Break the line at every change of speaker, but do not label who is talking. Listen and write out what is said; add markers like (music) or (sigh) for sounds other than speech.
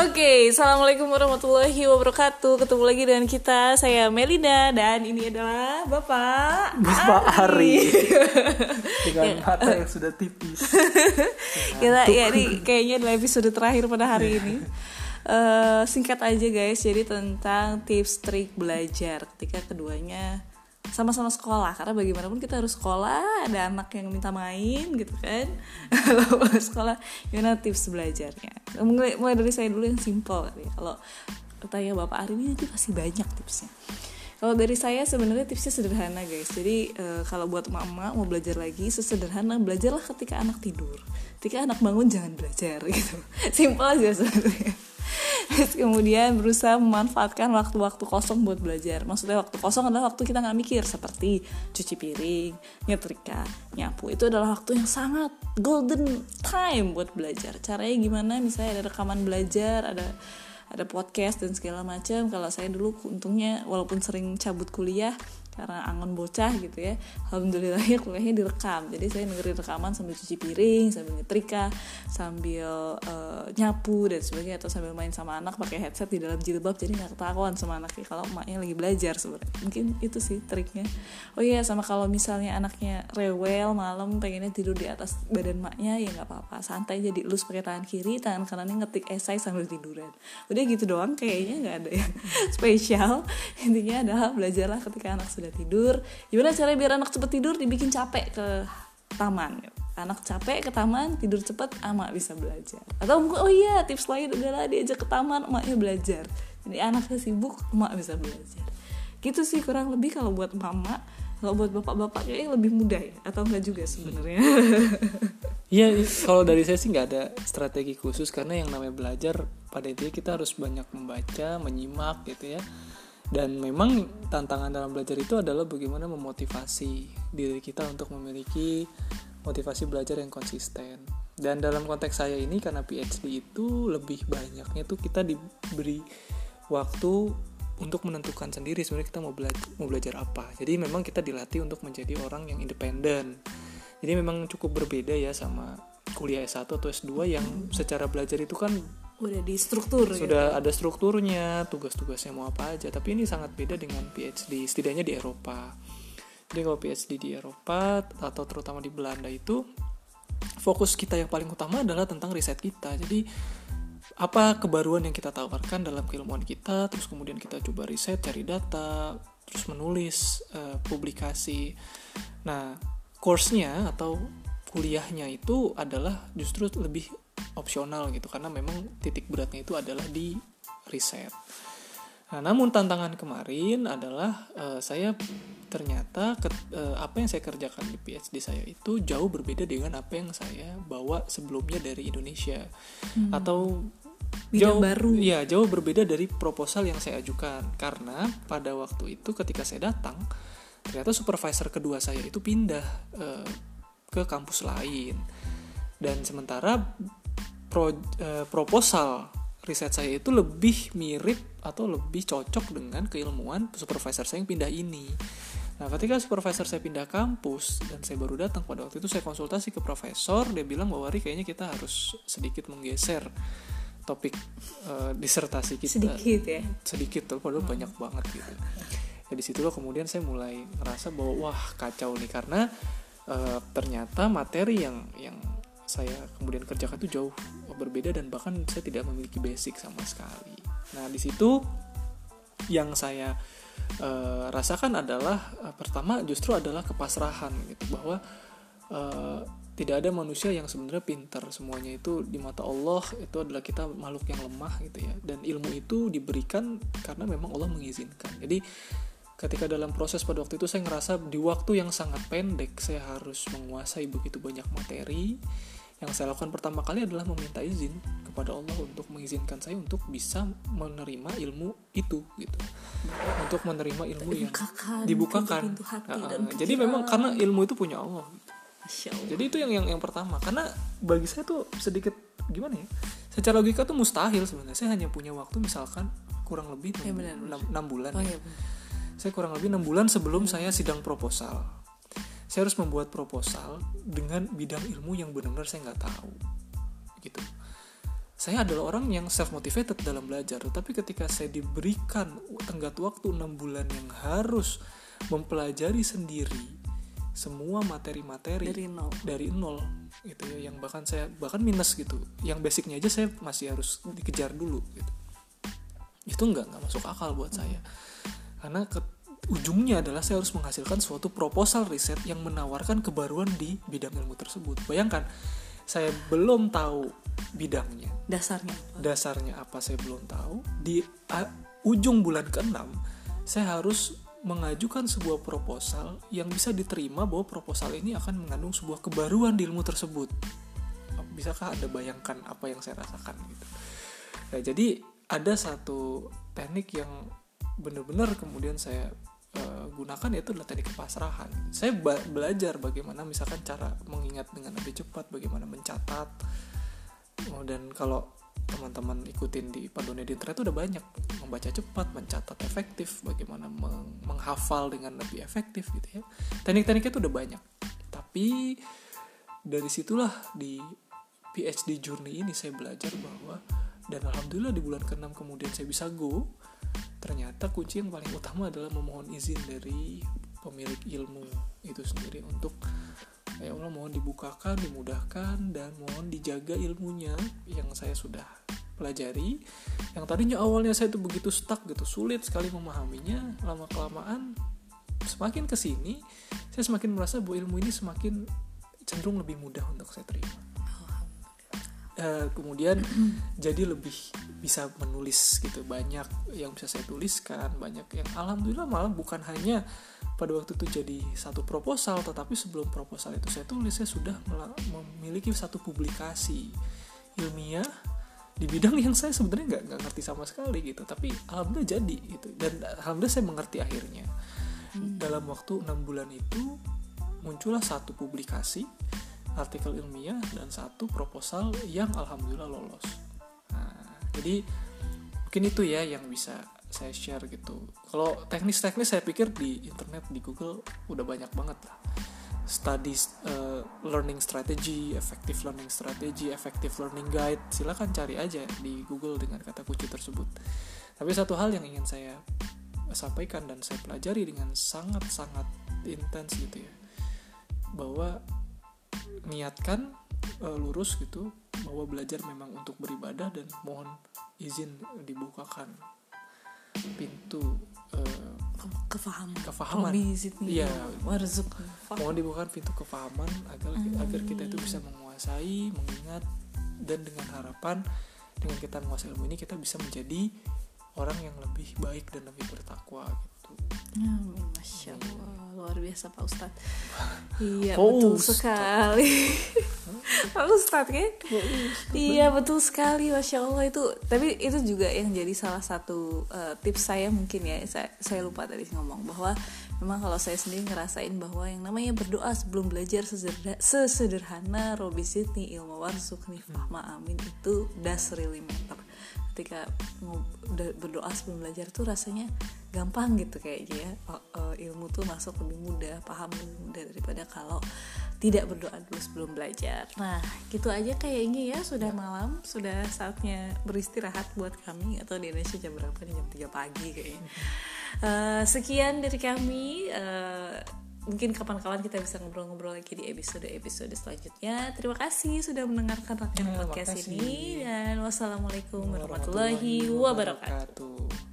Oke, assalamualaikum warahmatullahi wabarakatuh. Ketemu lagi dengan kita, saya Melida dan ini adalah Bapak
Bapak Ari. (laughs) Dengan mata yang sudah tipis. (laughs)
kita ya ini kayaknya adalah episode terakhir pada hari ini. Eh, singkat aja guys, jadi tentang tips trik belajar. Ketika keduanya sama-sama sekolah karena bagaimanapun kita harus sekolah ada anak yang minta main gitu kan. (laughs) Kalau sekolah gimana tips belajarnya? Mulai, mulai dari saya dulu yang simple kali ya. kalau tanya bapak Ari ini pasti banyak tipsnya. Kalau dari saya sebenarnya tipsnya sederhana guys. Jadi e, kalau buat mama mau belajar lagi sesederhana belajarlah ketika anak tidur. Ketika anak bangun jangan belajar (laughs) gitu. Simple aja sebenarnya Terus kemudian berusaha memanfaatkan waktu-waktu kosong buat belajar. Maksudnya waktu kosong adalah waktu kita nggak mikir seperti cuci piring, nyetrika, nyapu. Itu adalah waktu yang sangat golden time buat belajar. Caranya gimana? Misalnya ada rekaman belajar, ada ada podcast dan segala macam. Kalau saya dulu untungnya walaupun sering cabut kuliah, karena angon bocah gitu ya alhamdulillah ya kuliahnya direkam. Jadi saya dengerin rekaman sambil cuci piring sambil nyetrika sambil uh, nyapu dan sebagainya atau sambil main sama anak pakai headset di dalam jilbab jadi nggak ketahuan sama anaknya kalau emaknya lagi belajar sebenarnya. Mungkin itu sih triknya. Oh iya sama kalau misalnya anaknya rewel malam pengennya tidur di atas badan maknya ya nggak apa-apa. Santai jadi lus pakai tangan kiri tangan kanannya ngetik esai sambil tiduran. Udah gitu doang kayaknya nggak ada yang (laughs) spesial. Intinya adalah belajarlah ketika anak sudah tidur. Gimana caranya biar anak cepet tidur? Dibikin capek ke taman. Anak capek ke taman tidur cepet ama bisa belajar. Atau mungkin oh iya tips lain adalah diajak ke taman emaknya belajar. Jadi anaknya sibuk emak bisa belajar. Gitu sih kurang lebih kalau buat mama kalau buat bapak-bapak kayaknya lebih mudah ya atau enggak juga sebenarnya. (laughs)
Iya, kalau dari saya sih nggak ada strategi khusus karena yang namanya belajar pada intinya kita harus banyak membaca, menyimak gitu ya dan memang tantangan dalam belajar itu adalah bagaimana memotivasi diri kita untuk memiliki motivasi belajar yang konsisten. Dan dalam konteks saya ini karena PhD itu lebih banyaknya tuh kita diberi waktu untuk menentukan sendiri sebenarnya kita mau belajar mau belajar apa. Jadi memang kita dilatih untuk menjadi orang yang independen. Jadi memang cukup berbeda ya sama kuliah S1 atau S2 yang secara belajar itu kan
udah di struktur
sudah gitu. ada strukturnya tugas-tugasnya mau apa aja. Tapi ini sangat beda dengan PhD setidaknya di Eropa. Jadi kalau PhD di Eropa atau terutama di Belanda itu fokus kita yang paling utama adalah tentang riset kita. Jadi apa kebaruan yang kita tawarkan dalam keilmuan kita terus kemudian kita coba riset cari data terus menulis uh, publikasi. Nah course-nya atau kuliahnya itu adalah justru lebih opsional gitu karena memang titik beratnya itu adalah di riset. Nah, namun tantangan kemarin adalah uh, saya ternyata ke, uh, apa yang saya kerjakan di PhD saya itu jauh berbeda dengan apa yang saya bawa sebelumnya dari Indonesia hmm. atau
Bidang jauh baru.
Ya, jauh berbeda dari proposal yang saya ajukan karena pada waktu itu ketika saya datang ternyata supervisor kedua saya itu pindah uh, ke kampus lain. Dan sementara pro, uh, proposal riset saya itu lebih mirip atau lebih cocok dengan keilmuan supervisor saya yang pindah ini. Nah, ketika supervisor saya pindah kampus dan saya baru datang pada waktu itu saya konsultasi ke profesor, dia bilang bahwa Ri kayaknya kita harus sedikit menggeser topik uh, disertasi kita.
Sedikit ya.
Sedikit tuh, padahal hmm. banyak banget gitu. Ya di situ kemudian saya mulai ngerasa bahwa wah kacau nih karena uh, ternyata materi yang yang saya kemudian kerjakan itu jauh berbeda dan bahkan saya tidak memiliki basic sama sekali. Nah, di situ yang saya uh, rasakan adalah uh, pertama justru adalah kepasrahan gitu bahwa uh, tidak ada manusia yang sebenarnya pintar. Semuanya itu di mata Allah itu adalah kita makhluk yang lemah gitu ya. Dan ilmu itu diberikan karena memang Allah mengizinkan. Jadi ketika dalam proses pada waktu itu saya ngerasa di waktu yang sangat pendek saya harus menguasai begitu banyak materi yang saya lakukan pertama kali adalah meminta izin kepada Allah untuk mengizinkan saya untuk bisa menerima ilmu itu gitu. Untuk menerima ilmu yang dibukakan nah, jadi memang karena ilmu itu punya Allah jadi itu yang yang yang pertama. Karena bagi saya tuh sedikit gimana ya secara logika tuh mustahil sebenarnya. Saya hanya punya waktu misalkan kurang lebih
iya,
enam bulan
oh,
ya. saya kurang lebih enam bulan sebelum saya sidang proposal saya harus membuat proposal dengan bidang ilmu yang benar-benar saya nggak tahu. Gitu. Saya adalah orang yang self motivated dalam belajar tapi ketika saya diberikan tenggat waktu enam bulan yang harus mempelajari sendiri semua materi-materi
Dari nol.
dari nol gitu ya yang bahkan saya bahkan minus gitu yang basicnya aja saya masih harus dikejar dulu gitu. Itu nggak nggak masuk akal buat saya. Karena ke, ujungnya adalah saya harus menghasilkan suatu proposal riset yang menawarkan kebaruan di bidang ilmu tersebut. Bayangkan saya belum tahu bidangnya.
Dasarnya apa?
dasarnya apa saya belum tahu. Di a- ujung bulan ke-6 saya harus mengajukan sebuah proposal yang bisa diterima bahwa proposal ini akan mengandung sebuah kebaruan di ilmu tersebut. Bisakah anda bayangkan apa yang saya rasakan gitu? Nah, jadi ada satu teknik yang benar-benar kemudian saya eh, gunakan yaitu adalah teknik kepasrahan saya belajar bagaimana misalkan cara mengingat dengan lebih cepat bagaimana mencatat Oh, dan kalau teman-teman ikutin di panduannya di internet itu udah banyak membaca cepat, mencatat efektif, bagaimana meng- menghafal dengan lebih efektif gitu ya. Teknik-tekniknya itu udah banyak. Tapi dari situlah di PhD journey ini saya belajar bahwa dan alhamdulillah di bulan ke-6 kemudian saya bisa go. Ternyata kunci yang paling utama adalah memohon izin dari pemilik ilmu itu sendiri untuk ya Allah mohon dibukakan, dimudahkan dan mohon dijaga ilmunya yang saya sudah pelajari. Yang tadinya awalnya saya itu begitu stuck gitu, sulit sekali memahaminya, lama kelamaan semakin ke sini saya semakin merasa bahwa ilmu ini semakin cenderung lebih mudah untuk saya terima. Eh, kemudian jadi lebih bisa menulis gitu. Banyak yang bisa saya tuliskan banyak yang alhamdulillah malah bukan hanya pada waktu itu jadi satu proposal tetapi sebelum proposal itu saya tulis saya sudah memiliki satu publikasi ilmiah di bidang yang saya sebenarnya nggak nggak ngerti sama sekali gitu. Tapi alhamdulillah jadi gitu. Dan alhamdulillah saya mengerti akhirnya. Dalam waktu enam bulan itu muncullah satu publikasi artikel ilmiah dan satu proposal yang alhamdulillah lolos. Nah, jadi mungkin itu ya yang bisa saya share gitu. Kalau teknis-teknis saya pikir di internet di Google udah banyak banget lah. Studies uh, learning strategy, effective learning strategy, effective learning guide. Silakan cari aja di Google dengan kata kunci tersebut. Tapi satu hal yang ingin saya sampaikan dan saya pelajari dengan sangat-sangat intens gitu ya. Bahwa niatkan uh, lurus gitu bahwa belajar memang untuk beribadah dan mohon izin dibukakan pintu uh,
kefahaman.
Kefahaman. Iya. mohon dibukakan pintu kefahaman agar agar kita itu bisa menguasai mengingat dan dengan harapan dengan kita menguasai ilmu ini kita bisa menjadi orang yang lebih baik dan lebih bertakwa gitu
Amin, Masya Allah luar biasa Pak Ustadz. (laughs) Iya
Pak
betul
Ustadz.
sekali. (laughs) Pak Ustadz kan iya betul sekali Masya Allah. Itu tapi itu juga yang jadi salah satu eh, tips saya mungkin ya. Saya, saya lupa tadi ngomong bahwa memang kalau saya sendiri ngerasain bahwa yang namanya berdoa sebelum belajar sesederhana, sesederhana Robi Sydney ilmu warzuqni fahma amin itu does really matter ketika udah berdoa sebelum belajar tuh rasanya gampang gitu kayaknya ya O- eh, ilmu tuh masuk lebih mudah paham lebih mudah daripada kalau tidak berdoa dulu sebelum belajar. Nah gitu aja kayaknya ya sudah malam sudah saatnya beristirahat buat kami. Atau di Indonesia jam berapa nih jam 3 pagi kayaknya. Eh, sekian dari kami. Eh, mungkin kapan-kapan kita bisa ngobrol-ngobrol lagi di episode-episode selanjutnya. Terima kasih sudah mendengarkan
Ya,
podcast ini dan wassalamualaikum warahmatullahi wabarakatuh.
wabarakatuh